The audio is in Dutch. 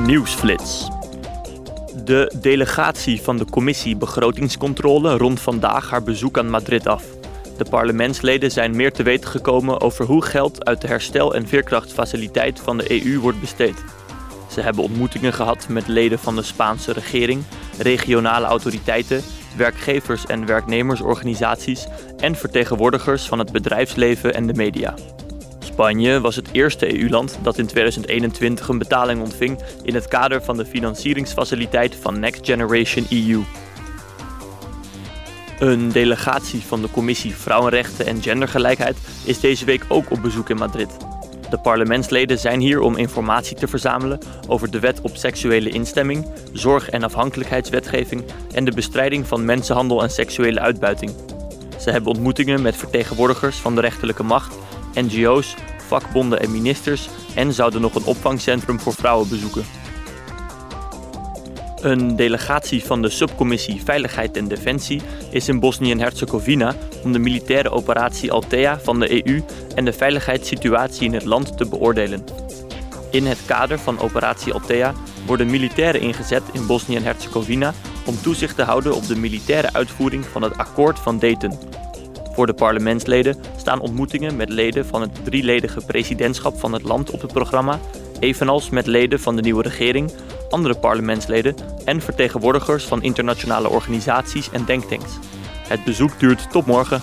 Nieuwsflits. De delegatie van de Commissie Begrotingscontrole rondt vandaag haar bezoek aan Madrid af. De parlementsleden zijn meer te weten gekomen over hoe geld uit de herstel- en veerkrachtfaciliteit van de EU wordt besteed. Ze hebben ontmoetingen gehad met leden van de Spaanse regering, regionale autoriteiten, werkgevers- en werknemersorganisaties en vertegenwoordigers van het bedrijfsleven en de media. Spanje was het eerste EU-land dat in 2021 een betaling ontving in het kader van de financieringsfaciliteit van Next Generation EU. Een delegatie van de Commissie Vrouwenrechten en Gendergelijkheid is deze week ook op bezoek in Madrid. De parlementsleden zijn hier om informatie te verzamelen over de wet op seksuele instemming, zorg- en afhankelijkheidswetgeving en de bestrijding van mensenhandel en seksuele uitbuiting. Ze hebben ontmoetingen met vertegenwoordigers van de rechterlijke macht, NGO's, vakbonden en ministers en zouden nog een opvangcentrum voor vrouwen bezoeken. Een delegatie van de subcommissie Veiligheid en Defensie is in Bosnië en Herzegovina om de militaire operatie Altea van de EU en de veiligheidssituatie in het land te beoordelen. In het kader van operatie Altea worden militairen ingezet in Bosnië en Herzegovina om toezicht te houden op de militaire uitvoering van het akkoord van Dayton. Voor de parlementsleden staan ontmoetingen met leden van het drieledige presidentschap van het land op het programma, evenals met leden van de nieuwe regering, andere parlementsleden en vertegenwoordigers van internationale organisaties en denktanks. Het bezoek duurt tot morgen.